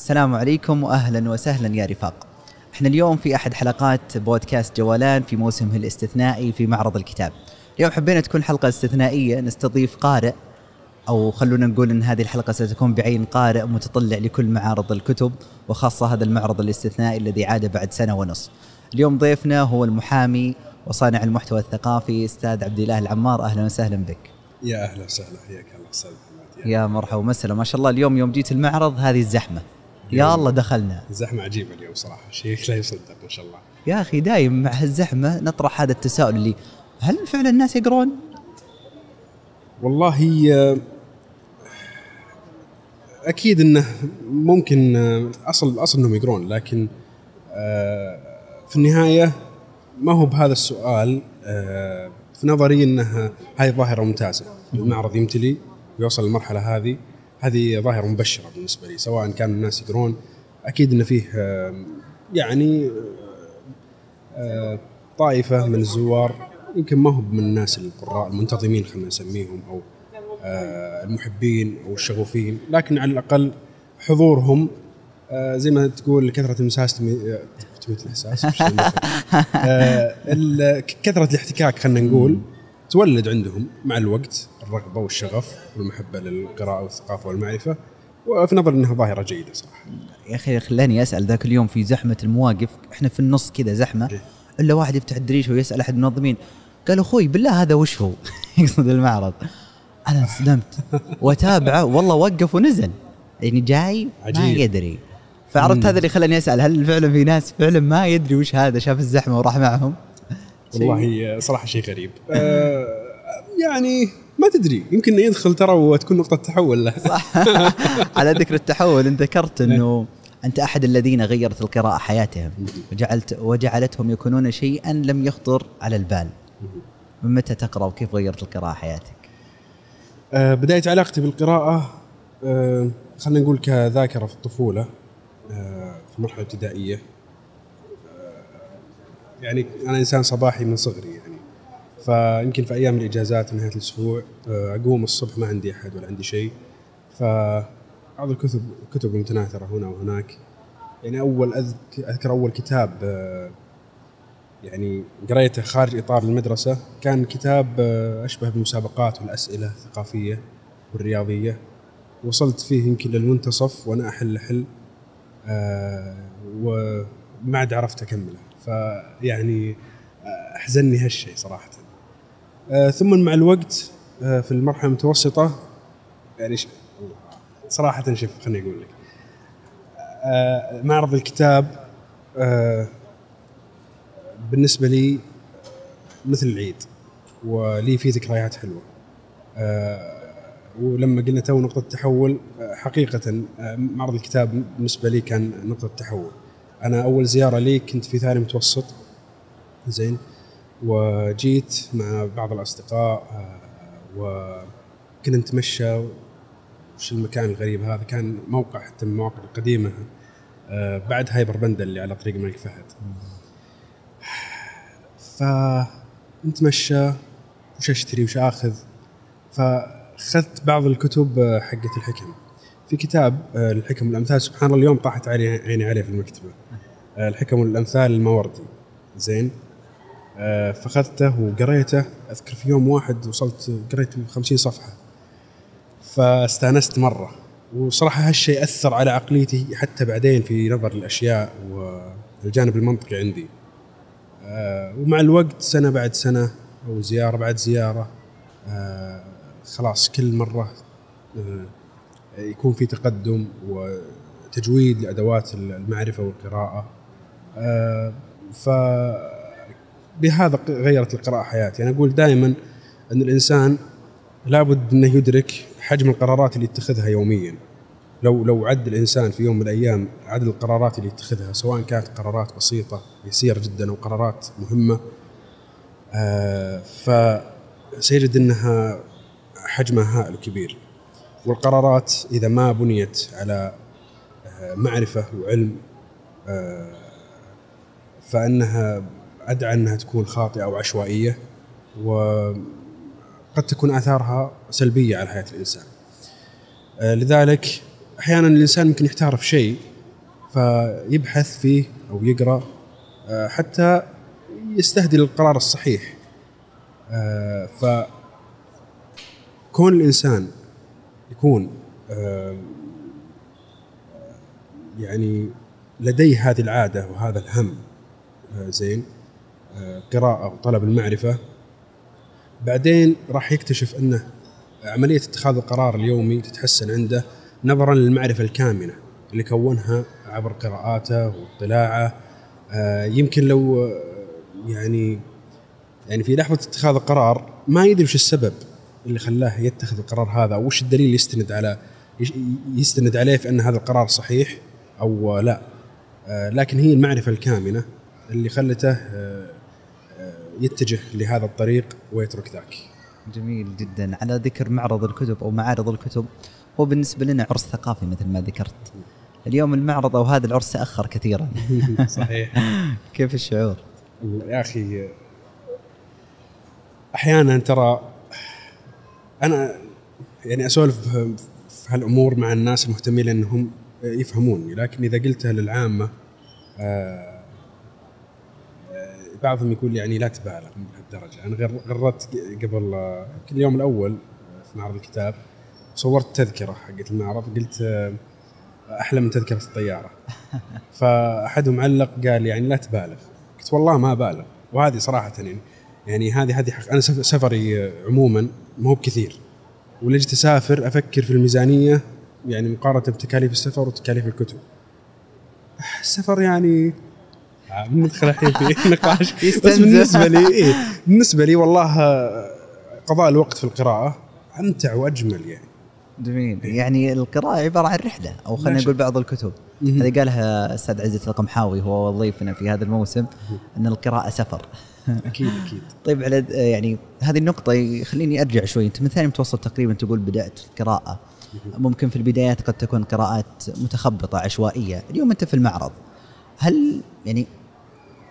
السلام عليكم واهلا وسهلا يا رفاق. إحنا اليوم في أحد حلقات بودكاست جولان في موسمه الاستثنائي في معرض الكتاب. اليوم حبينا تكون حلقة استثنائية نستضيف قارئ أو خلونا نقول إن هذه الحلقة ستكون بعين قارئ متطلع لكل معارض الكتب وخاصة هذا المعرض الاستثنائي الذي عاد بعد سنة ونصف. اليوم ضيفنا هو المحامي وصانع المحتوى الثقافي أستاذ عبد الله العمار أهلا وسهلا بك. يا أهلا وسهلا حياك الله أستاذ يا مرحبا ومسهلا ما شاء الله اليوم يوم جيت المعرض هذه الزحمة يا الله دخلنا. الزحمة عجيبة اليوم صراحة. شيء لا يصدق ما شاء الله. يا أخي دايم مع هالزحمة نطرح هذا التساؤل اللي هل فعلا الناس يقرون؟ والله آه، أكيد إنه ممكن آه، أصل أصل إنهم يقرون لكن آه، في النهاية ما هو بهذا السؤال في نظري إنها هذه ظاهرة ممتازة. المعرض يمتلي ويوصل للمرحلة هذه هذه ظاهرة مبشرة بالنسبة لي سواء كان الناس يقرون أكيد إن فيه يعني آه، طائفة من الزوار يمكن ما هو من الناس القراء المنتظمين خلينا نسميهم أو آه، المحبين أو الشغوفين لكن على الأقل حضورهم آه، زي ما تقول كثرة المساس تمي- تميت الإحساس كثرة الاحتكاك خلينا نقول تولد عندهم مع الوقت الرغبة والشغف والمحبة للقراءة والثقافة والمعرفة وفي نظري إنها ظاهرة جيدة صراحة يا أخي خلاني أسأل ذاك اليوم في زحمة المواقف إحنا في النص كذا زحمة إيه. إلا واحد يفتح الدريشه ويسأل أحد المنظمين قال أخوي بالله هذا وش هو؟ يقصد المعرض أنا انصدمت وتابعه والله وقف ونزل يعني جاي ما عجيب. يدري فعرفت هذا اللي خلاني أسأل هل فعلا في ناس فعلا ما يدري وش هذا شاف الزحمة وراح معهم؟ والله صراحة شيء غريب. آه، يعني ما تدري يمكن يدخل ترى وتكون نقطة تحول له. على ذكر التحول انت ذكرت إنه أنت أحد الذين غيرت القراءة حياتهم وجعلت وجعلتهم يكونون شيئا لم يخطر على البال. من متى تقرأ وكيف غيرت القراءة حياتك؟ آه، بداية علاقتي بالقراءة آه، خلينا نقول كذاكرة في الطفولة آه، في المرحله الابتدائيه يعني أنا إنسان صباحي من صغري يعني. فيمكن في أيام الإجازات نهاية الأسبوع آه، أقوم الصبح ما عندي أحد ولا عندي شيء. فبعض الكتب الكتب المتناثره هنا وهناك. يعني أول أذكر, أول كتاب آه، يعني قريته خارج إطار المدرسة. كان كتاب آه، أشبه بالمسابقات والأسئلة الثقافية والرياضية. وصلت فيه يمكن للمنتصف وأنا أحل حل آه، وما عرفت أكمله. فيعني أحزنني هالشيء صراحة. آه، ثم مع الوقت آه، في المرحلة المتوسطة يعني صراحة شوف خليني أقول لك. آه، معرض الكتاب بالنسبة لي مثل العيد ولي فيه ذكريات حلوة. ولما قلنا تو نقطة تحول حقيقة معرض الكتاب بالنسبة لي كان نقطة تحول. أنا أول زيارة لي كنت في ثاني متوسط. زين. وجيت مع بعض الأصدقاء آه، وكنا نتمشى. وش المكان الغريب هذا؟ كان موقع حتى من المواقع القديمة آه، بعد هايبر بنده اللي على طريق الملك فهد. فنتمشى وش أشتري؟ وش آخذ؟ فأخذت بعض الكتب آه، حقت الحكم. في كتاب آه، الحكم والأمثال. سبحان الله اليوم طاحت علي عيني عليه في المكتبة. آه، الحكم والأمثال الماوردي. زين. آه، فاخذته وقريته. أذكر في يوم واحد وصلت قريت 50 صفحة. فاستأنست مرة. وصراحة هالشيء أثر على عقليتي حتى بعدين في نظر الأشياء والجانب المنطقي عندي. ومع الوقت سنة بعد سنة أو زيارة بعد زيارة خلاص كل مرة يكون في تقدم وتجويد لأدوات المعرفة والقراءة. آه، ف بهذا غيرت القراءة حياتي. أنا أقول دائما أن الإنسان لابد أنه يدرك حجم القرارات اللي يتخذها يوميا. لو لو عد الإنسان في يوم من الأيام عدد القرارات اللي يتخذها سواء كانت قرارات بسيطة يسيره جدا أو قرارات مهمة آه فسيجد أنها حجمها هائل وكبير. والقرارات إذا ما بنيت على آه، معرفة وعلم آه، فإنها أدعى إنها تكون خاطئة أو عشوائية وقد تكون آثارها سلبية على حياة الإنسان. آه، لذلك أحيانا الإنسان ممكن يحتار في شيء فيبحث فيه أو يقرأ حتى يستهدي القرار الصحيح آه، ف كون الإنسان يكون آه، يعني لديه هذه العادة وهذا الهم آه، زين آه، قراءة وطلب المعرفة. بعدين راح يكتشف أنه عملية اتخاذ القرار اليومي تتحسن عنده نظرا للمعرفة الكامنة اللي كونها عبر قراءاته واطلاعه. يمكن لو يعني يعني في لحظة اتخاذ القرار ما يدري وش السبب. اللي خلاه يتخذ القرار هذا أو وش الدليل اللي يستند على يستند عليه في أن هذا القرار صحيح أو لا؟ آه، لكن هي المعرفة الكامنة اللي خلته آه، آه، يتجه لهذا الطريق ويترك ذاك. جميل جدا. على ذكر معرض الكتب أو معارض الكتب هو بالنسبة لنا عرس ثقافي مثل ما ذكرت. اليوم المعرض أو هذا العرس تاخر كثيرا. صحيح. كيف الشعور؟ يا أخي أحيانا ترى أنا يعني أسولف في هالأمور مع الناس المهتمين لأنهم يفهموني لكن إذا قلتها للعامة آه، آه، بعضهم يقول يعني لا تبالغ من بهالدرجة. أنا غر- غردت قبل آه، يمكن اليوم الأول في معرض الكتاب صورت تذكرة حقت المعرض قلت آه، أحلى من تذكرة الطيارة. فاحدهم علق قال يعني لا تبالغ. قلت والله ما بالغ وهذه صراحة يعني يعني هذه هذه حق أنا سف- سفري آه، عموما ما هو بكثير. ولما جيت أسافر أفكر في الميزانية يعني مقارنة بتكاليف السفر وتكاليف الكتب. السفر يعني ندخل الحين في نقاش. بس. بالنسبة لي إيه بالنسبة لي والله آه، قضاء الوقت في القراءة أمتع وأجمل يعني. جميل. يعني القراءة عبارة عن رحلة أو خلينا ماشي. نقول بعض الكتب. هذه قالها أستاذ عزت القمحاوي هو ضيفنا في هذا الموسم أن القراءة سفر. أكيد أكيد. طيب على يعني هذه النقطة يخليني أرجع شوي. أنت من ثاني متوسط تقريبا تقول بدأت القراءة ممكن في البدايات قد تكون قراءات متخبطة عشوائية. اليوم أنت في المعرض. هل يعني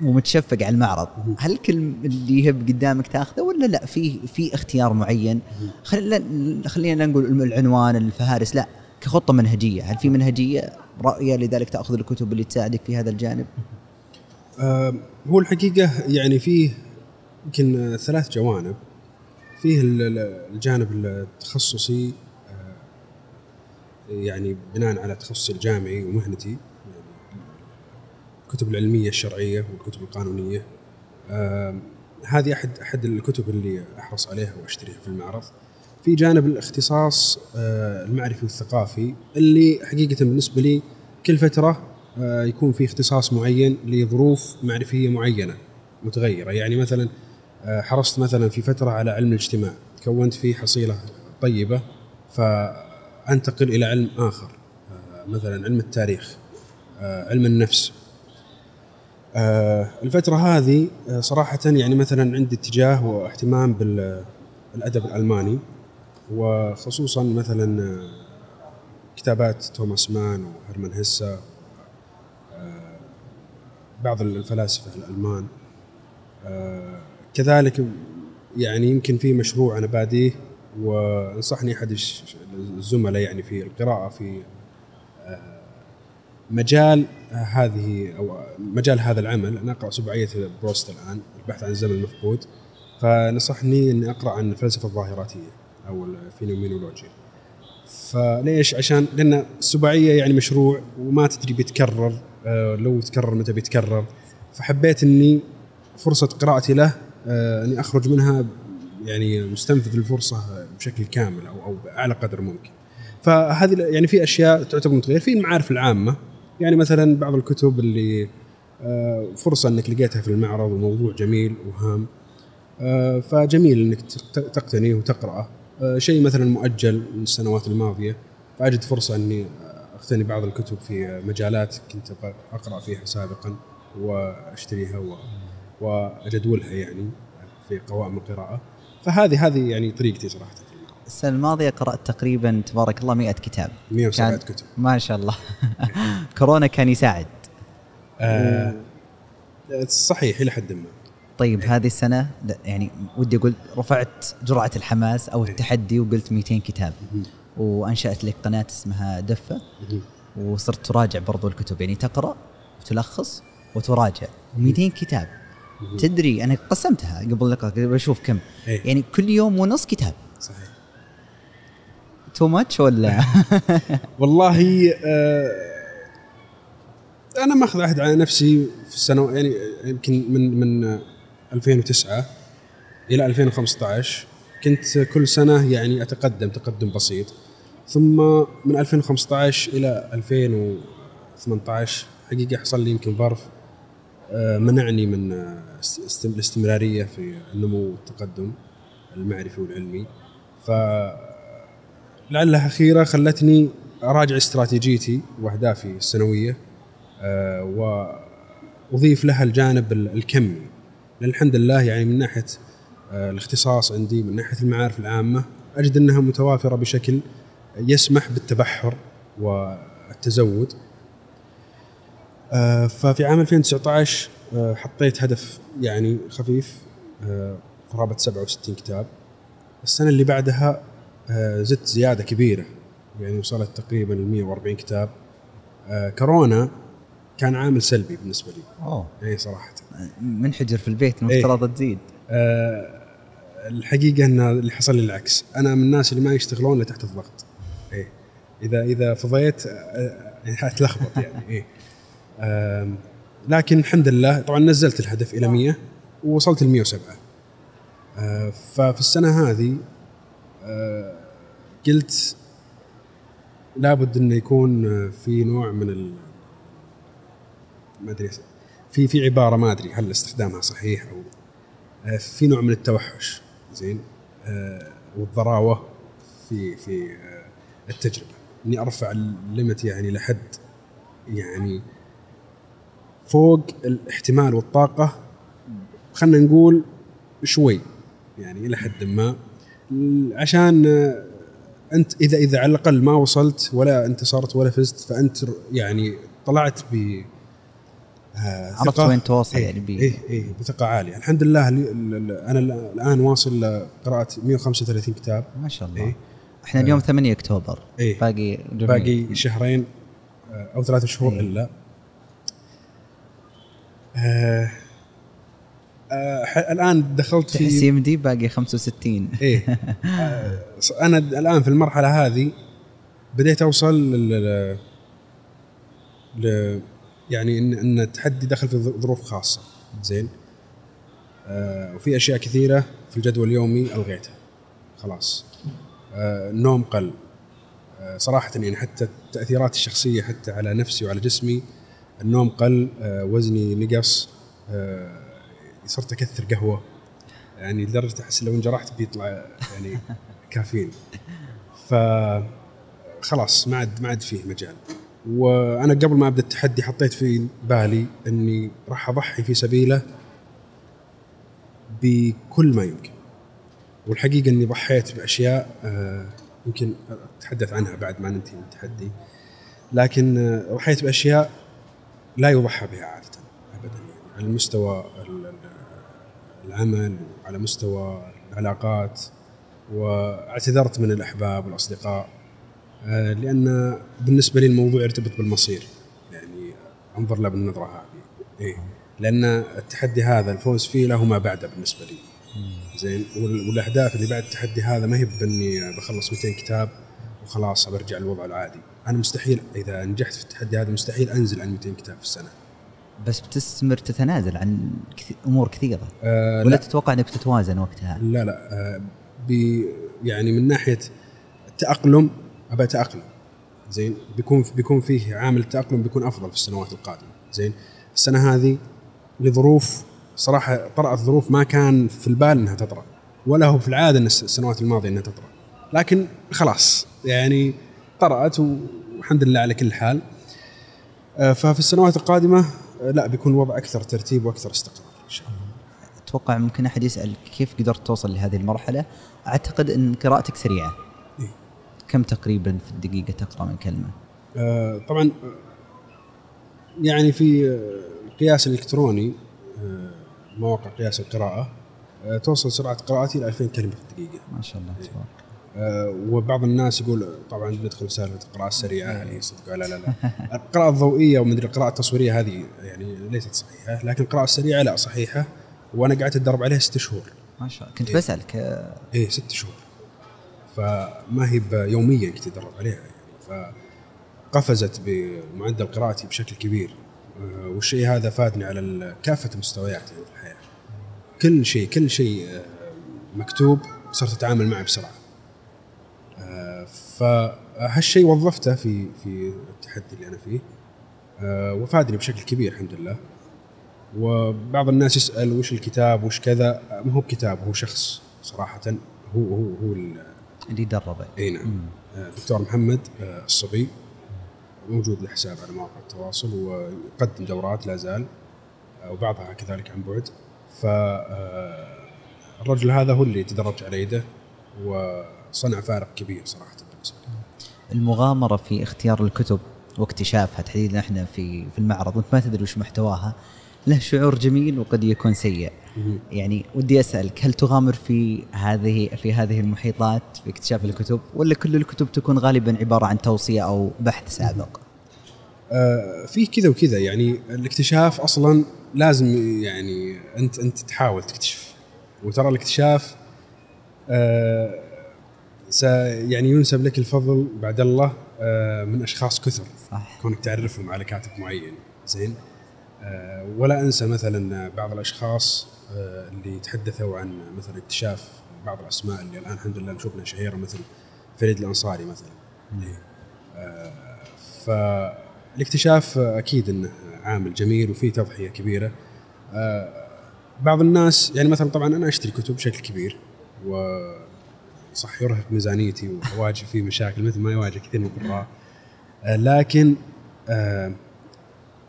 ومتشفق على المعرض هل كل اللي يهب قدامك تاخذه ولا لا؟ في في اختيار معين. خلينا خلينا نقول العنوان الفهارس لا. كخطة منهجية. هل في منهجية رأية لذلك تأخذ الكتب اللي تساعدك في هذا الجانب؟ هو الحقيقة يعني فيه يمكن ثلاث جوانب. فيه ال- ال- الجانب التخصصي آه، يعني بناء على تخصصي الجامعي ومهنتي يعني الكتب العلمية الشرعية والكتب القانونية. آه، هذه أحد أحد الكتب اللي أحرص عليها وأشتريها في المعرض. في جانب الاختصاص آه، المعرفي والثقافي اللي حقيقة بالنسبة لي كل فترة آه، يكون في اختصاص معين لظروف معرفية معينة متغيرة. يعني مثلا آه، حرصت مثلا في فترة على علم الاجتماع كونت فيه حصيلة طيبة فأنتقل إلى علم آخر آه، مثلا علم التاريخ آه، علم النفس. آه، الفترة هذه آه، صراحة يعني مثلا عندي اتجاه واهتمام بالأدب الألماني وخصوصا مثلا آه، كتابات توماس مان وهرمان هيسا آه، بعض الفلاسفة الألمان. آه، كذلك يعني يمكن في مشروع أنا باديه وأنصحني الش- الزملاء يعني في القراءة في مجال هذه أو مجال هذا العمل. أنا أقرأ سباعية بروست الآن البحث عن الزمن المفقود. فنصحني إني أقرأ عن الفلسفة الظاهراتية أو الفينومينولوجيا. فليش؟ عشان لأن السباعيه يعني مشروع وما تدري بيتكرر. آه، لو تكرر متى بيتكرر. فحبيت إني فرصة قراءتي له آه، إني أخرج منها يعني مستنفذ الفرصة بشكل كامل أو أو بأعلى قدر ممكن. فهذه يعني في أشياء تعتبر متغير في المعارف العامة يعني مثلا بعض الكتب اللي آه، فرصة إنك لقيتها في المعرض وموضوع جميل وهام آه، فجميل إنك تق- تقتنيه وتقرأه. آه، شيء مثلا مؤجل من السنوات الماضية فأجد فرصة إني اقتني بعض الكتب في مجالات كنت اقرا فيها سابقا وأشتريها واجدولها يعني في قوائم القراءة. فهذه هذه يعني طريقتي صراحة. السنة الماضية قرأت تقريبا تبارك الله 100 كتاب. 107 كان- كتب. ما شاء الله. كورونا كان يساعد. آه صحيح إلى حد ما. طيب هذه السنة لا، يعني ودي أقول رفعت جرعة الحماس أو التحدي وقلت 200 كتاب. وأنشأت لك قناة اسمها دفة. وصرت تراجع برضو الكتب يعني تقرأ وتلخص وتراجع. 200 كتاب. تدري أنا قسمتها قبل اللقاء بشوف كم. إيه. يعني كل يوم ونص كتاب. صحيح. too much ولا؟ والله آه أنا ماخذ عهد على نفسي في السنة يعني يمكن من من آه، 2009 إلى 2015 كنت كل سنة يعني أتقدم تقدم بسيط. ثم من 2015 إلى 2018 حقيقة حصل لي يمكن ظرف آه، منعني من آه، است- است- الاستمرارية في النمو والتقدم المعرفي والعلمي. ف لعلها خيره خلتني أراجع استراتيجيتي وأهدافي السنوية آه، وأضيف لها الجانب ال- الكمي. لأن الحمد لله يعني من ناحية الاختصاص عندي من ناحية المعارف العامة أجد أنها متوافرة بشكل يسمح بالتبحر والتزود. آه، ففي عام 2019 آه، حطيت هدف يعني خفيف آه، قرابه 67 كتاب. السنة اللي بعدها آه، زدت زيادة كبيرة يعني وصلت تقريبا ل 140 كتاب. آه، كورونا كان عامل سلبي بالنسبة لي. أوه. اي صراحة. منحجر في البيت المفترض تزيد. آه، الحقيقة إن اللي حصل لي العكس. أنا من الناس اللي ما يشتغلون إلا تحت الضغط. إذا إذا فضيت آه، يعني أتلخبط يعني آم، لكن الحمد لله طبعا نزلت الهدف إلى 100 ووصلت ل 107 آه، ففي السنة هذه آه، قلت لابد إنه يكون آه، في نوع من ال ما أدري في في عبارة ما أدري هل استخدامها صحيح أو آه، في نوع من التوحش زين آه، والضراوة في في آه، التجربة. إني أرفع الليمت يعني لحد يعني فوق الاحتمال والطاقة. خلينا نقول شوي يعني إلى حد ما. عشان أنت إذا إذا على الأقل ما وصلت ولا انتصرت ولا فزت فأنت يعني طلعت ب آه، عرفت. وين توصل إيه يعني بي- إيه إيه بثقة عالية. الحمد لله أنا ال- الآن واصل لقراءة 135 كتاب. ما شاء الله. إيه. إحنا اليوم 8 أكتوبر. إيه. باقي جميل. باقي شهرين آه، أو ثلاثة شهور إيه. إلا. آه آه الآن دخلت في يمدي باقي 65 إيه. آه أنا الآن في المرحلة هذه بديت أوصل لل ل- يعني ان إن التحدي دخل في ظروف خاصة. زين. آه وفي أشياء كثيرة في الجدول اليومي ألغيتها. خلاص. النوم قل. آه صراحة يعني حتى التاثيرات الشخصية حتى على نفسي وعلى جسمي النوم قل آه وزني نقص آه صرت أكثر قهوة. يعني لدرجة أحس لو انجرحت بيطلع يعني كافيين. ف خلاص ما عاد ما عاد فيه مجال. وأنا قبل ما أبدأ التحدي حطيت في بالي إني راح أضحي في سبيله بكل ما يمكن. والحقيقة إني ضحيت بأشياء آه، يمكن أتحدث عنها بعد ما ننتهي من التحدي. لكن آه، ضحيت بأشياء لا يضحى بها عادة ابدا يعني. على مستوى ال- ال- العمل وعلى مستوى العلاقات واعتذرت من الأحباب والأصدقاء آه، لأن بالنسبة لي الموضوع يرتبط بالمصير. يعني أنظر له بالنظرة هذه. إيه. لأن التحدي هذا الفوز فيه له ما بعده بالنسبة لي. زين. وال- والأهداف اللي بعد التحدي هذا ما هي بإني بخلص 200 كتاب وخلاص برجع للوضع العادي. أنا مستحيل إذا نجحت في التحدي هذا مستحيل أنزل عن 200 كتاب في السنة. بس بتستمر تتنازل عن كث- أمور كثيرة. آه ولا لا تتوقع إنك بتتوازن وقتها؟ لا لا. بي يعني من ناحية التاقلم أبى أتأقلم. زين. بيكون بيكون فيه عامل التاقلم بيكون أفضل في السنوات القادمة. زين. السنة هذه لظروف صراحة طرات ظروف ما كان في البال إنها تطرأ ولا هو في العادة السنوات الماضية إنها تطرأ. لكن خلاص يعني طرات والحمد لله على كل حال. آه، ففي السنوات القادمة آه، لا بيكون الوضع أكثر ترتيب وأكثر استقرار إن شاء الله. أتوقع ممكن أحد يسأل كيف قدرت توصل لهذه المرحلة؟ أعتقد إن قراءتك سريعة. إيه. كم تقريبا في الدقيقة تقرأ من كلمة؟ آه، طبعا آه، يعني في القياس الإلكتروني آه، مواقع قياس القراءة. آه، توصل سرعة قراءتي إلى 2000 كلمة في الدقيقة. ما شاء الله تبارك. آه، وبعض الناس يقول طبعا ندخل سالفة القراءة السريعة هي صدق ولا لا لا. القراءة الضوئية ومدري القراءة التصويرية هذه يعني ليست صحيحة لكن القراءة السريعة لا صحيحة. وأنا قعدت أتدرب عليها ست شهور. ما شاء الله. كنت بسألك آه، إيه ست شهور. فما هي يوميا كنت أتدرب عليها يعني. فقفزت بمعدل قراءتي بشكل كبير. والشيء هذا فادني على كافة المستويات يعني في الحياة. كل شيء كل شيء آه، مكتوب صرت أتعامل معه بسرعة. آه، فهالشيء وظفته في في التحدي اللي أنا فيه. آه، وفادني بشكل كبير الحمد لله. وبعض الناس يسأل وش الكتاب وش كذا. آه، ما هو بكتاب هو شخص صراحة هو هو هو ال- اللي دربه. إي نعم. آه، دكتور محمد آه، الصبي. موجود له حساب على مواقع التواصل ويقدم دورات لا زال وبعضها كذلك عن بعد. ف آه، هذا هو اللي تدربت على يده وصنع فارق كبير صراحة بالنسبة المغامرة في اختيار الكتب واكتشافها تحديدا إحنا في في المعرض وأنت ما تدري وش محتواها. له شعور جميل وقد يكون سيء. يعني ودي اسالك هل تغامر في هذه في هذه المحيطات في اكتشاف الكتب؟ ولا كل الكتب تكون غالبا عبارة عن توصية أو بحث سابق؟ آه، في كذا وكذا. يعني الاكتشاف أصلا لازم يعني أنت أنت تحاول تكتشف. وترى الاكتشاف آه، يعني ينسب لك الفضل بعد الله آه، من أشخاص كثر. صح. كونك تعرفهم على كاتب معين. زين؟ ولا أنسى مثلا بعض الأشخاص آه، اللي تحدثوا عن مثلا اكتشاف بعض الأسماء اللي الآن الحمد لله نشوفنا شهيرة مثل فريد الأنصاري مثلا. آه، فالاكتشاف أكيد إنه عامل جميل وفيه تضحية كبيرة. آه، بعض الناس يعني مثلا طبعا أنا أشتري كتب بشكل كبير و صح يرهق ميزانيتي وأواجه فيه مشاكل مثل ما يواجه كثير من القراء آه، لكن آه،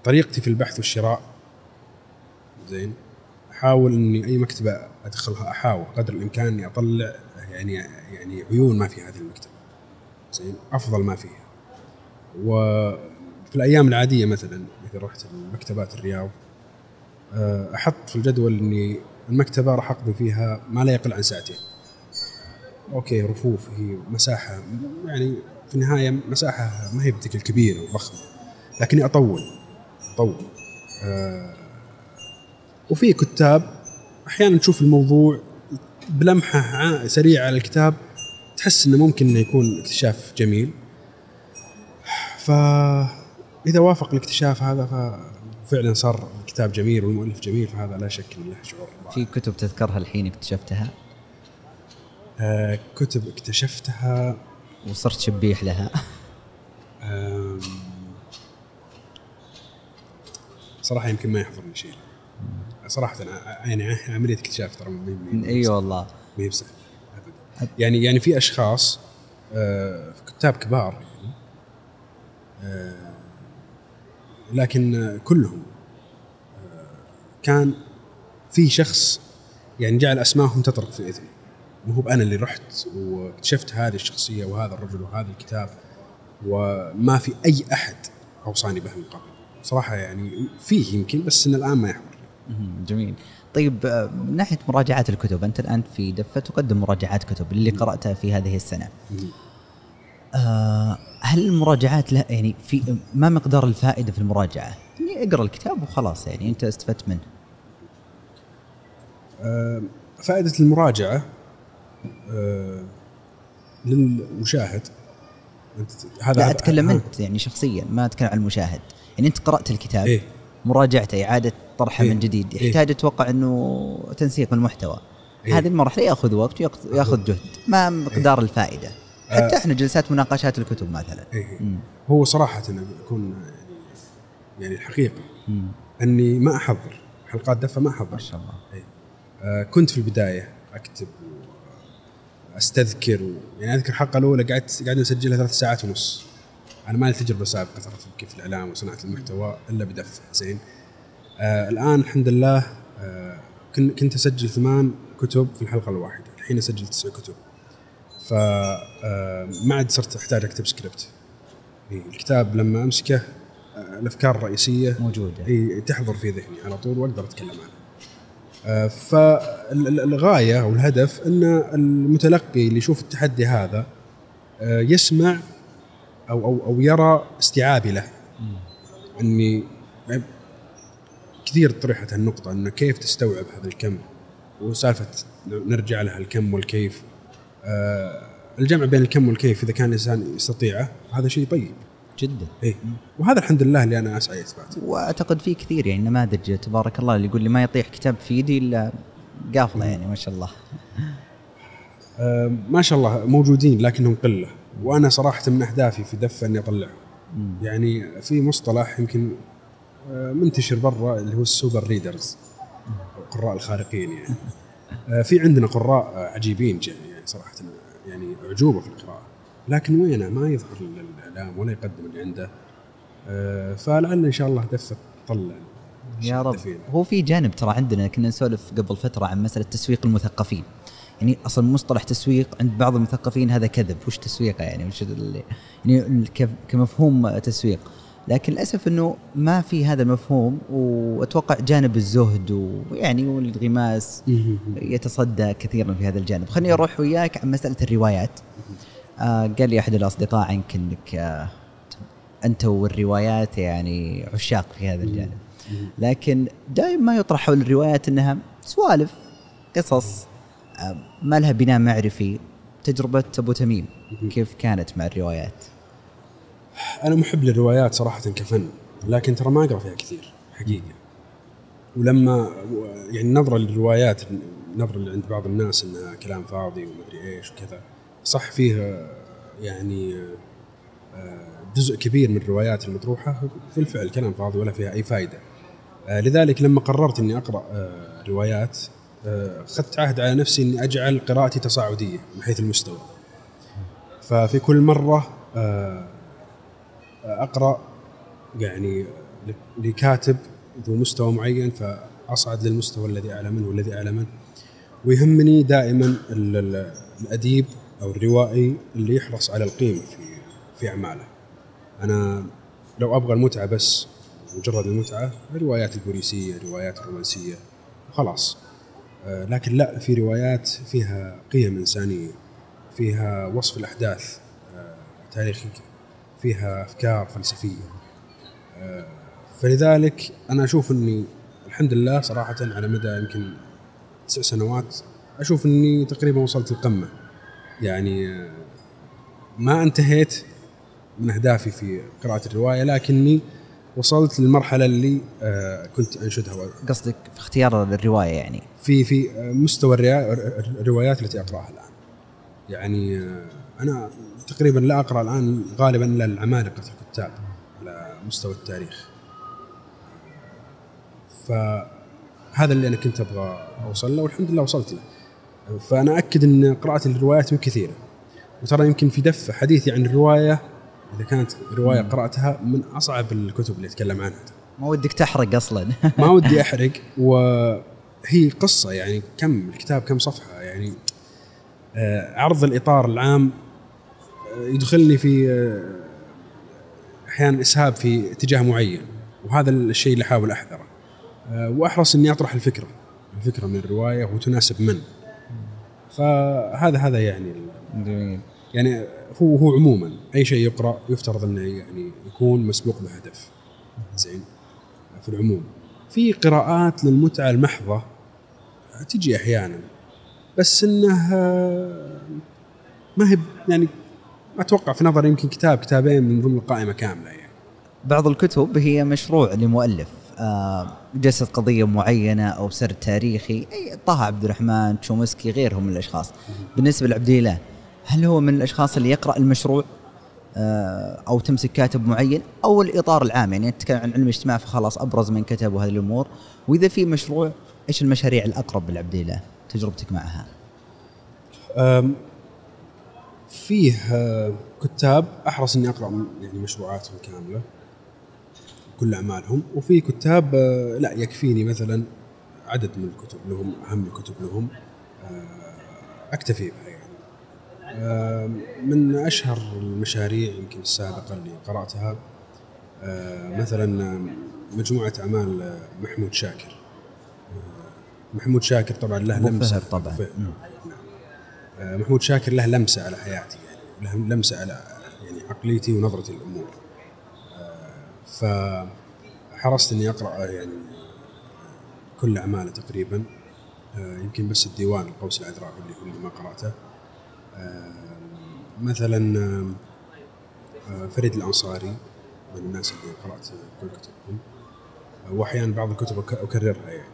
طريقتي في البحث والشراء. زين. أحاول إني أي مكتبة أدخلها أحاول قدر الإمكان إني أطلع يعني يعني عيون ما في هذه المكتبة. زين. أفضل ما فيها. وفي الأيام العادية مثلا إذا رحت مكتبات الرياض آه، أحط في الجدول إني المكتبة راح أقضي فيها ما لا يقل عن ساعتين. أوكي رفوف هي مساحة يعني في النهاية مساحة ما هي بذيك الكبيره وضخمة لكني أطول. اطول آه وفي كتاب أحيانا تشوف الموضوع بلمحة سريعة على الكتاب تحس إنه ممكن إنه يكون اكتشاف جميل. فاذا وافق الاكتشاف هذا ففعلا صار الكتاب جميل والمؤلف جميل فهذا لا شك إنه له شعور. في كتب تذكرها الحين اكتشفتها؟ آه كتب اكتشفتها. وصرت شبيح لها. صراحة يمكن ما يحضرني شيء. صراحة يعني عملية اكتشاف ترى إي والله. ما هي بسهله ابدا. يعني يعني في أشخاص آه، كتاب كبار يعني آه، لكن كلهم آه، كان في شخص يعني جعل اسمائهم تطرق في إذني. مو هو أنا اللي رحت واكتشفت هذه الشخصية وهذا الرجل وهذا الكتاب وما في أي أحد أوصاني به من قبل صراحة يعني فيه يمكن بس ان الآن ما يحضر. جميل طيب آه، من ناحية مراجعات الكتب أنت الآن في دفة تقدم مراجعات كتب اللي قرأتها في هذه السنة آه هل المراجعات لا يعني في ما مقدار الفائدة في المراجعة؟ يعني اقرأ الكتاب وخلاص يعني أنت استفدت منه. آه، فائدة المراجعة آه، للمشاهد أنت هذا لا أتكلم. أنت يعني شخصيا ما أتكلم عن المشاهد يعني أنت قرأت الكتاب إيه. مراجعته إعادة طرحه إيه. من جديد إيه. يحتاج أتوقع أنه تنسيق المحتوى إيه. هذه المرحله يأخذ وقت وياخذ- يأخذ جهد ما مقدار الفائدة حتى إحنا جلسات مناقشات الكتب مثلا إيه. مم. هو صراحة أنا أكون يعني الحقيقة مم. أني ما أحضر حلقات دفة ما أحضر ما شاء الله إيه. آه، كنت في البداية أكتب وأستذكر و... يعني أذكر الحلقة الأولى قعدت قعدنا نسجلها ثلاث ساعات ونص أنا ما لي تجربة سابقة ترى في كيف الإعلام وصناعة المحتوى إلا بدفة زين؟ آه الآن الحمد لله آه كن- كنت أسجل ثمان كتب في الحلقة الواحدة الحين أسجل تسع كتب. ف آه، عاد صرت أحتاج أكتب سكريبت الكتاب لما أمسكه آه، الأفكار الرئيسية موجودة. إي تحضر في ذهني على طول وأقدر أتكلم عنها. آه، فالغايه أو الهدف إن المتلقي اللي يشوف التحدي هذا يسمع أو أو أو يرى استيعابي له. إني كثير طرحت النقطة أنه كيف تستوعب هذا الكم؟ وسالفة نرجع لها الكم والكيف. آه الجمع بين الكم والكيف إذا كان الإنسان يستطيعه هذا شيء طيب. جدا. إيه. وهذا الحمد لله اللي أنا أسعى إثباته وأعتقد في كثير يعني نماذج تبارك الله اللي يقول لي ما يطيح كتاب في يدي إلا قافلة يعني ما شاء الله. آه ما شاء الله موجودين لكنهم قلة. وأنا صراحة من أهدافي في دفة أني أطلعهم يعني في مصطلح يمكن آه، منتشر برا اللي هو ال super readers القراء الخارقين يعني. آه، في عندنا قراء عجيبين يعني صراحة يعني أعجوبة في القراءة. لكن وينه؟ ما يظهر للاعلام ولا يقدم اللي عنده. آه، فلعل إن شاء الله دفه تطلع يا رب. هو في جانب ترى عندنا كنا نسولف قبل فترة عن مسألة تسويق المثقفين. يعني أصلا مصطلح تسويق عند بعض المثقفين هذا كذب. وش تسويقه يعني؟ وش يعني كمفهوم تسويق. لكن للأسف إنه ما في هذا المفهوم وأتوقع جانب الزهد ويعني والانغماس يتصدى كثيرا في هذا الجانب. خليني أروح وياك عن مسألة الروايات. آه قال لي أحد الأصدقاء عنك إنك آه أنت والروايات يعني عشاق في هذا الجانب. لكن دائما ما يطرح حول الروايات إنها سوالف قصص ما لها بناء معرفي تجربة أبو تميم. كيف كانت مع الروايات؟ أنا محب للروايات صراحة كفن لكن ترى ما أقرأ فيها كثير حقيقة. ولما يعني نظرة للروايات النظره اللي عند بعض الناس إنها كلام فاضي ومدري إيش وكذا صح فيه يعني آه، جزء كبير من الروايات المطروحة بالفعل كلام فاضي ولا فيها أي فائده آه، لذلك لما قررت إني أقرأ آه، روايات أخذت عهد على نفسي إني أجعل قراءتي تصاعدية من حيث المستوى ففي كل مرة آه، أقرأ يعني لكاتب ذو مستوى معين فأصعد للمستوى الذي أعلى منه والذي أعلى منه ويهمني دائما ال- ال- الأديب أو الروائي اللي يحرص على القيمة في في أعماله. أنا لو أبغى المتعة بس مجرد المتعة الروايات البوليسية، الروايات الرومانسية خلاص. آه، لكن لا في روايات فيها قيم إنسانية فيها وصف الأحداث آه، تاريخية فيها أفكار فلسفية. آه، فلذلك أنا أشوف إني الحمد لله صراحة على مدى يمكن تسع سنوات أشوف إني تقريبا وصلت القمة. يعني ما انتهيت من أهدافي في قراءة الرواية لكني وصلت للمرحلة اللي آه، كنت أنشدها قصدك في اختيار الرواية يعني في في مستوى الريا- الروايات التي أقرأها الآن. يعني آه، أنا تقريبا لا أقرأ الآن غالبا إلا العمالقه الكتاب على مستوى التاريخ. فهذا اللي أنا كنت أبغى أوصل له والحمد لله وصلت له. فأنا أكد إن قراءة الروايات كثيرة. وترى يمكن في دفه حديثي عن الرواية إذا كانت رواية قرأتها من أصعب الكتب اللي أتكلم عنها. ما ودك تحرق أصلا. ما ودي أحرق وهي قصة يعني كم الكتاب كم صفحة يعني آه، عرض الإطار العام آه، يدخلني في آه، أحيانا إسهاب في اتجاه معين وهذا الشيء اللي أحاول أحذره. وأحرص إني أطرح الفكرة الفكرة من الرواية وتناسب من. فهذا هذا يعني جميل. يعني هو هو عموما أي شيء يقرأ يفترض أنه يعني يكون مسبوق بهدف. زين؟ في العموم. في قراءات للمتعة المحضة تجي أحيانا بس إنه آه، ما هي يعني ما أتوقع في نظري يمكن كتاب كتابين من ضمن القائمة كاملة يعني. بعض الكتب هي مشروع لمؤلف آه، جسد قضية معينة أو سرد تاريخي أي طه عبد الرحمن تشومسكي غيرهم من الأشخاص. بالنسبة لعبد الإله هل هو من الأشخاص اللي يقرأ المشروع آه، أو تمسك كاتب معين أو الإطار العام؟ يعني تتكلم عن علم الاجتماع فخلاص أبرز من كتب وهذه الأمور. وإذا في مشروع إيش المشاريع الأقرب لعبد الاله تجربتك معها؟ فيه آه، كتاب أحرص إني أقرأ يعني مشروعاتهم كاملة كل أعمالهم. وفي كتاب آه، لا يكفيني مثلا عدد من الكتب لهم أهم الكتب لهم أكتفي بها. من أشهر المشاريع يمكن السابقة اللي قرأتها آه، مثلا مجموعة أعمال آه، محمود شاكر محمود شاكر طبعا له لمسة طبعاً. نعم. آه، محمود شاكر له لمسة على حياتي يعني له لمسة على يعني عقليتي ونظرتي للأمور آه، فحرصت إني أقرأ يعني كل أعماله تقريبا آه، يمكن بس الديوان القوس العذراء اللي هو اللي ما قرأته آه، مثلا آه، آه، فريد الأنصاري من الناس اللي قرأت كل كتبهم. آه، واحيانا بعض الكتب أكررها يعني.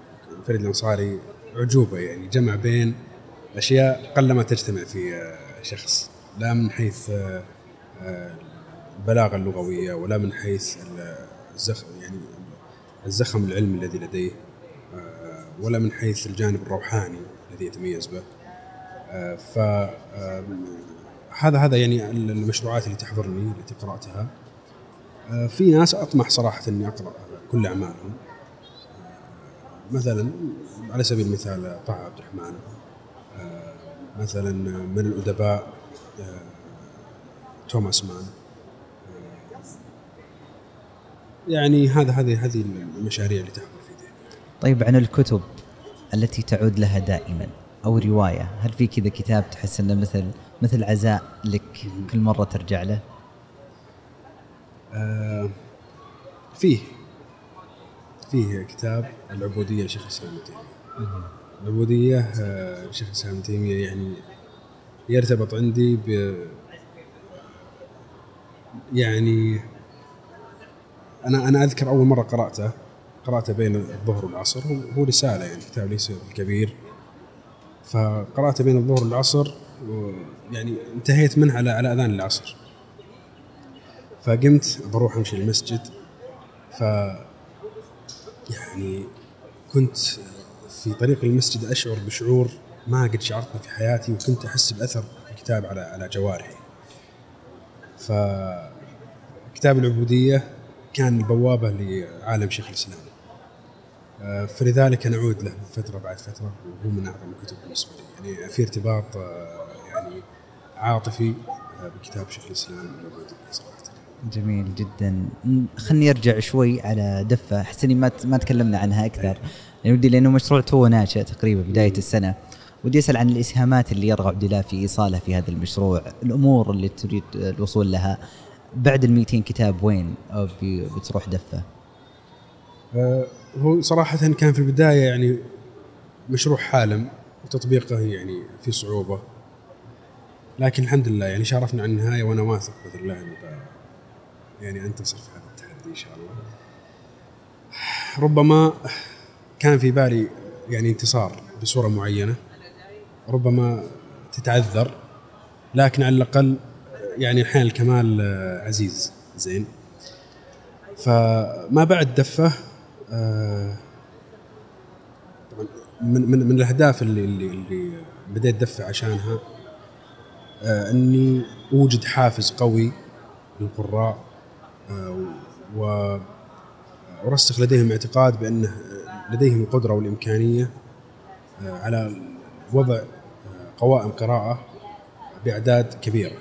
فريد الأنصاري عجوبه يعني جمع بين أشياء قلما تجتمع في آه، شخص. لا من حيث آه، آه، البلاغة اللغوية ولا من حيث ال- الزخم يعني الزخم العلمي الذي لديه آه، ولا من حيث الجانب الروحاني الذي يتميز به. آه، ف آه، هذا هذا يعني المشروعات اللي تحضرني التي قرأتها. آه، في ناس أطمح صراحة إني أقرأ كل أعمالهم. آه، مثلا على سبيل المثال طه عبد الرحمن. مثلا من الأدباء توماس مان. يعني هذا هذه هذه المشاريع اللي تحضر في ذهني. طيب عن الكتب التي تعود لها دائما. أو رواية. هل في كذا كتاب تحس إنه مثل مثل عزاء لك كل مرة ترجع له؟ آه، فيه. فيه كتاب العبودية لشيخ الإسلام ابن تيمية. العبودية آه، لشيخ الإسلام ابن تيمية يعني يرتبط عندي ب يعني أنا أنا أذكر أول مرة قرأته قرأته بين الظهر والعصر. هو هو رسالة يعني كتاب ليس الكبير فقرأته بين الظهر والعصر يعني انتهيت منه على على أذان العصر فقمت بروح أمشي المسجد ف يعني كنت في طريق المسجد أشعر بشعور ما قد شعرت في حياتي وكنت أحس بأثر الكتاب على على جوارحي. ف كتاب العبودية كان البوابة لعالم شيخ الإسلام. آه، فلذلك أنا اعود له فترة بعد فترة وهو من أعظم الكتب بالنسبة لي، يعني في ارتباط آه، يعني عاطفي آه، بكتاب شيخ الإسلام صراحة. جميل جدا. خلني أرجع شوي على دفة. أحس إني ما ما تكلمنا عنها أكثر. يعني ودي لأنه مشروع تو ناشئ تقريبا بداية السنة. ودي أسأل عن الإسهامات اللي يرغب عبد الله في ايصالها في هذا المشروع. الأمور اللي تريد الوصول لها. بعد ال 200 كتاب وين بتروح دفة؟ هو صراحة كان في البداية يعني مشروع حالم وتطبيقه يعني في صعوبة. لكن الحمد لله يعني شارفنا عن النهاية وأنا واثق بإذن الله إني ب- يعني أنتصر في هذا التحدي إن شاء الله. ربما كان في بالي يعني انتصار بصورة معينة. ربما تتعذر لكن على الأقل يعني أحيانا الكمال عزيز زين. فما بعد دفه من من من الأهداف اللي اللي, اللي بديت دفه عشانها آه، إني أوجد حافز قوي للقراء آه، و ورسخ لديهم اعتقاد بانه لديهم القدرة والإمكانية آه، على وضع آه، قوائم قراءة بأعداد كبيرة.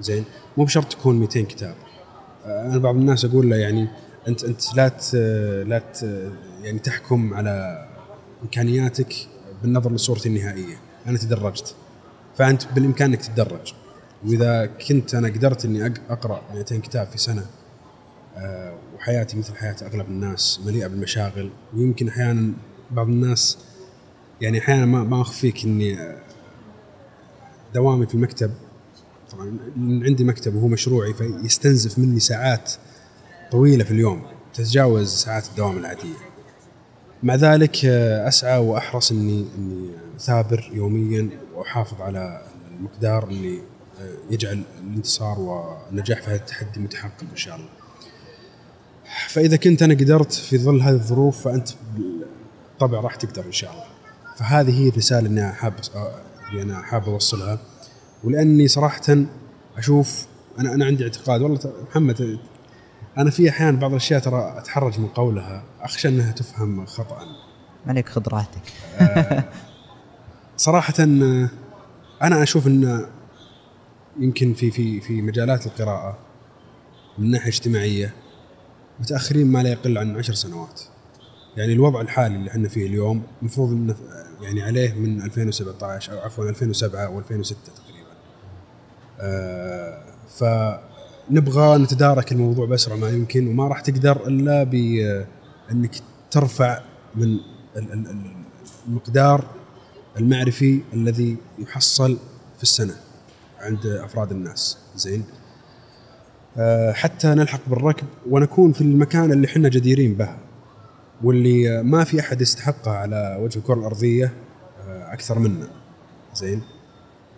زين؟ مو بشرط تكون 200 كتاب. أنا بعض الناس أقول له يعني انت أنت لا لا يعني تحكم على إمكانياتك بالنظر لصورتي النهائية. أنا تدرجت. فأنت بالامكان انك تتدرج. وإذا كنت أنا قدرت إني أقرأ 200 كتاب في سنة آه، وحياتي مثل حياة أغلب الناس مليئة بالمشاغل ويمكن أحيانا بعض الناس يعني أحيانا ما ما أخفيك إني آه، دوامي في المكتب. طبعا عندي مكتب وهو مشروعي فيستنزف مني ساعات طويلة في اليوم تتجاوز ساعات الدوام العادية مع ذلك آه، أسعى وأحرص إني إني أثابر يوميا وأحافظ على المقدار اللي آه، يجعل الانتصار والنجاح في هذا التحدي متحقق إن شاء الله. فإذا كنت أنا قدرت في ظل هذه الظروف فأنت بالطبع راح تقدر إن شاء الله. فهذه هي الرسالة اللي أنا حاب آه، اللي أنا حاب أوصلها ولأني صراحة أشوف أنا أنا عندي اعتقاد والله محمد أنا في أحيان بعض الأشياء ترى أتحرج من قولها أخشى إنها تفهم خطأ. عليك خذ راحتك. صراحة آه، أنا أشوف إن يمكن في في في مجالات القراءة من ناحية اجتماعية متأخرين ما لا يقل عن عشر سنوات. يعني الوضع الحالي اللي إحنا فيه اليوم المفروض إنه يعني عليه من 2017 أو عفوا 2007 أو 2006 تقريبا. آه فنبغى نتدارك الموضوع بأسرع ما يمكن وما راح تقدر إلا بانك ترفع من ال- ال- ال- المقدار المعرفي الذي يحصل في السنة عند أفراد الناس. زين؟ آه، حتى نلحق بالركب ونكون في المكان اللي إحنا جديرين به واللي ما في أحد يستحقه على وجه الكرة الأرضية آه، أكثر منا. زين؟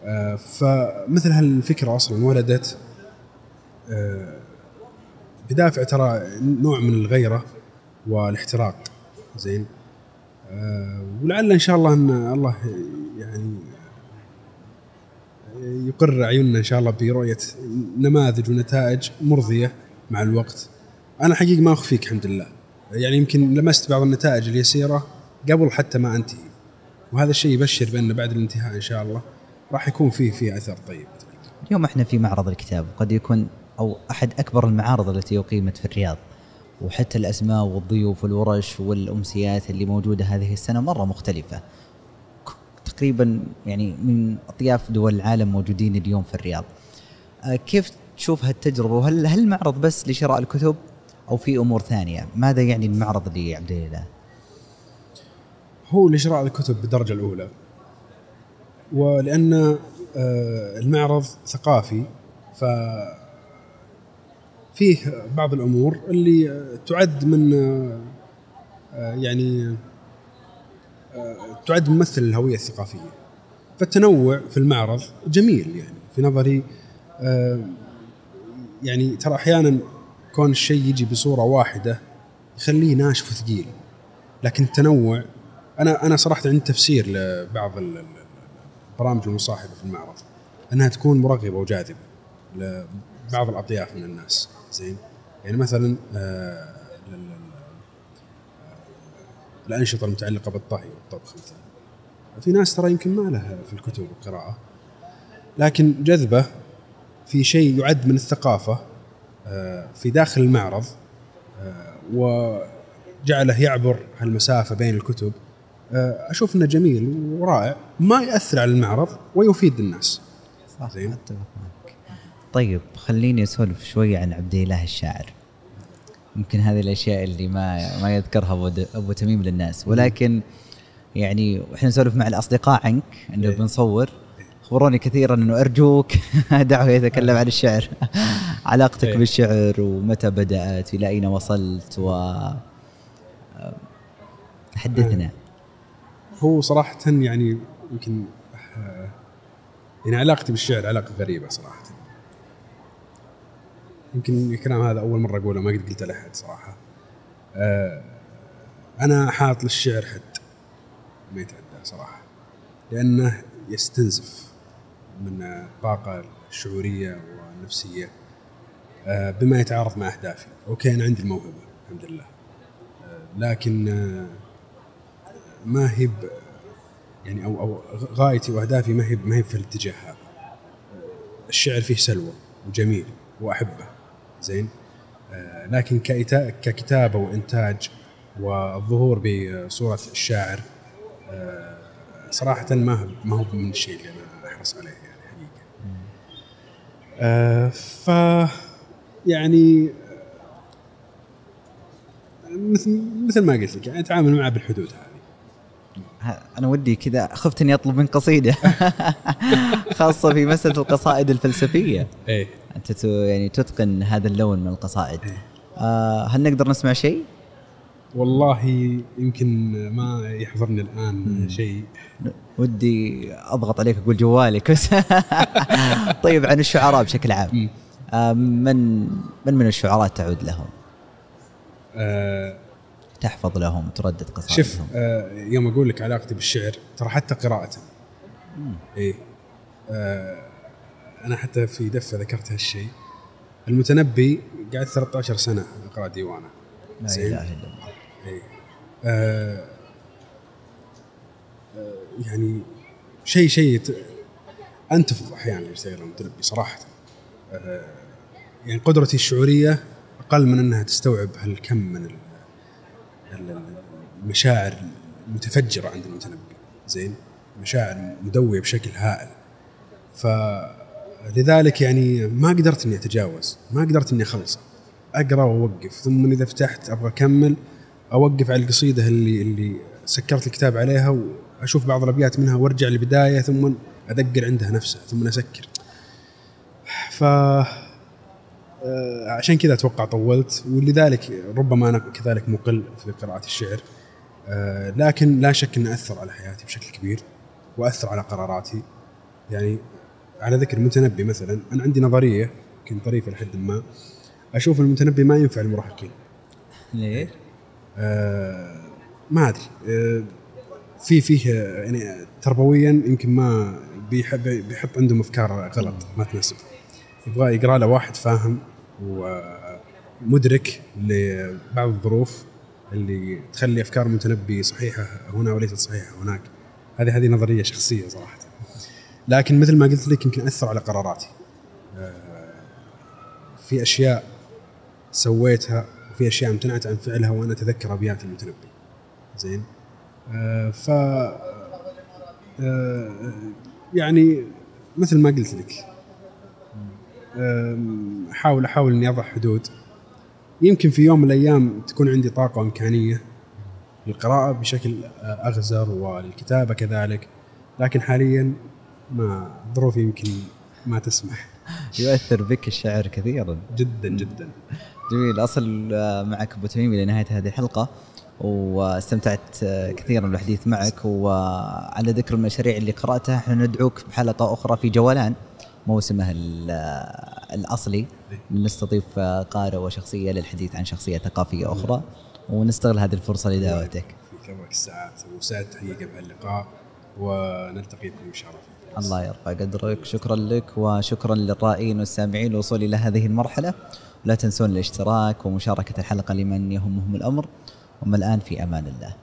آه، فمثل هالفكرة أصلا ولدت بدافع ترى نوع من الغيرة والاحتراق زين آه، ولعل إن شاء الله إن الله يعني يقر عيوننا إن شاء الله برؤية نماذج ونتائج مرضية مع الوقت. أنا حقيقة ما أخفيك الحمد لله. يعني يمكن لمست بعض النتائج اليسيرة قبل حتى ما أنتهي. وهذا الشيء يبشر بأن بعد الانتهاء إن شاء الله راح يكون فيه فيه أثر طيب. اليوم إحنا في معرض الكتاب وقد يكون أو أحد أكبر المعارض التي أقيمت في الرياض وحتى الأسماء والضيوف والورش والأمسيات اللي موجودة هذه السنة مرة مختلفة. تقريبا يعني من أطياف دول العالم موجودين اليوم في الرياض. آه، كيف تشوف هالتجربة وهل هل المعرض بس لشراء الكتب أو في أمور ثانية؟ ماذا يعني المعرض لعبد الإله؟ هو لشراء الكتب بالدرجة الأولى. ولأن آه، المعرض ثقافي ف فيه بعض الأمور اللي تعد من يعني تعد ممثل الهوية الثقافية. فالتنوع في المعرض جميل يعني. في نظري يعني ترى أحيانا كون الشيء يجي بصورة واحدة يخليه ناشف وثقيل. لكن التنوع أنا أنا صراحة عندي تفسير لبعض ال- ال- البرامج المصاحبة في المعرض. أنها تكون مرغبة وجاذبة لبعض الأطياف من الناس زين؟ يعني مثلا آه، آه، الأنشطة المتعلقة بالطهي والطبخ مثلا. في ناس ترى يمكن ما لها في الكتب والقراءة لكن جذبة في شيء يعد من الثقافة آه، في داخل المعرض وجعله يعبر هالمسافة بين الكتب. أشوف إنه جميل ورائع ما يأثر على المعرض ويفيد الناس. صح زين. طيب خليني أسولف شوي عن عبد الاله الشاعر. يمكن هذه الأشياء اللي ما ما يذكرها أبو أبو تميم للناس. ولكن يعني وإحنا نسولف مع الاصدقاء عنك إنه إيه. بنصور. أخبروني كثيرا إنه أرجوك دعه يتكلم عن الشعر. علاقتك إيه. بالشعر ومتى بدأت إلى أين وصلت و حدثنا هو صراحة يعني يمكن آه، يعني علاقتي بالشعر علاقة غريبة صراحة. يمكن الكلام هذا أول مرة أقوله ما قد قلته لأحد صراحة. آه، أنا حاط للشعر حد. ما يتعدى صراحة. لأنه يستنزف من الطاقة الشعورية والنفسية آه، بما يتعارض مع أهدافي. أوكي أنا عندي الموهبة الحمد لله. آه، لكن آه، ما هي يعني أو أو غايتي وأهدافي ما هي ما هي في الاتجاه هذا. الشعر فيه سلوى وجميل وأحبه. زين. آه، لكن ككتابة وإنتاج والظهور بصورة الشاعر آه، صراحة ما هو ما هو من الشيء اللي أنا أحرص عليه يعني حقيقة. آه، ف يعني مثل مثل ما قلت لك يعني أتعامل معه بالحدود هذه. أنا ودي كذا خفت إني أطلب من قصيدة. خاصة في مسألة القصائد الفلسفية. إيه. أنت يعني تتقن هذا اللون من القصائد. آه هل نقدر نسمع شيء؟ والله يمكن ما يحضرني الآن شيء. ودي أضغط عليك أقول جوالك. بس طيب عن الشعراء بشكل عام. آه من من من الشعراء تعود لهم؟ آه تحفظ لهم تردد قصائدهم. شوف آه يوم أقول لك علاقتي بالشعر ترى حتى قراءة إيه. آه أنا حتى في دفه ذكرت هالشيء. المتنبي قعدت 13 سنة اقرا ديوانة. لا. إله إلا الله. إيه. آه آه يعني شيء شيء أنتفض أحيانا يشتغل المتنبي صراحة. آه يعني قدرتي الشعورية أقل من أنها تستوعب هالكم من ال ال- ال- مشاعر متفجره عند المتنبي. زين؟ مشاعر مدوية بشكل هائل. فلذلك يعني ما قدرت إني أتجاوز ما قدرت إني أخلصه. أقرأ وأوقف ثم إذا فتحت أبغى أكمل أوقف على القصيدة اللي اللي سكرت الكتاب عليها وأشوف بعض الأبيات منها وأرجع للبداية ثم ادقر عندها نفسها ثم أسكر. ف آه، عشان كذا أتوقع طولت ولذلك ربما أنا كذلك مقل في قراءة الشعر. آه، لكن لا شك إنه أثر على حياتي بشكل كبير وأثر على قراراتي. يعني على ذكر المتنبي مثلا أنا عندي نظرية يمكن طريفة لحد ما. أشوف المتنبي ما ينفع المراهقين ليه؟ آه ما أدري. آه في فيه يعني تربويا يمكن ما بيحب بيحط عندهم أفكار غلط ما تناسب. يبغى يقرأ له واحد فاهم ومدرك لبعض الظروف اللي تخلي أفكار المتنبي صحيحة هنا وليست صحيحة هناك. هذه هذه نظرية شخصية صراحة. لكن مثل ما قلت لك يمكن اثر على قراراتي. آه، في أشياء سويتها وفي أشياء امتنعت عن فعلها وأنا أتذكر أبيات المتنبي. زين؟ آه، ف آه، يعني مثل ما قلت لك احاول أحاول إني أضع حدود. يمكن في يوم من الأيام تكون عندي طاقة وإمكانية للقراءة بشكل أغزر والكتابة كذلك لكن حاليا ما ظروفي يمكن ما تسمح. يؤثر بك الشعر كثيرا. جدا جدا. جميل. أصل معك أبو تميم إلى نهايه هذه الحلقة واستمتعت كثيرا بالحديث معك وعلى ذكر المشاريع اللي قرأتها إحنا ندعوك بحلقة أخرى في جولان موسمه الأصلي. نستضيف قارئ وشخصية للحديث عن شخصية ثقافية أخرى ونستغل هذه الفرصة لدعوتك. في كبرك الساعات وسعدت حقيقه بهاللقاء ونلتقي بكم إن شاء الله. الله يرفع قدرك. شكرا لك وشكرا للرائين والسامعين للوصول إلى هذه المرحلة. لا تنسون الاشتراك ومشاركة الحلقة لمن يهمهم الأمر. وما الآن في أمان الله.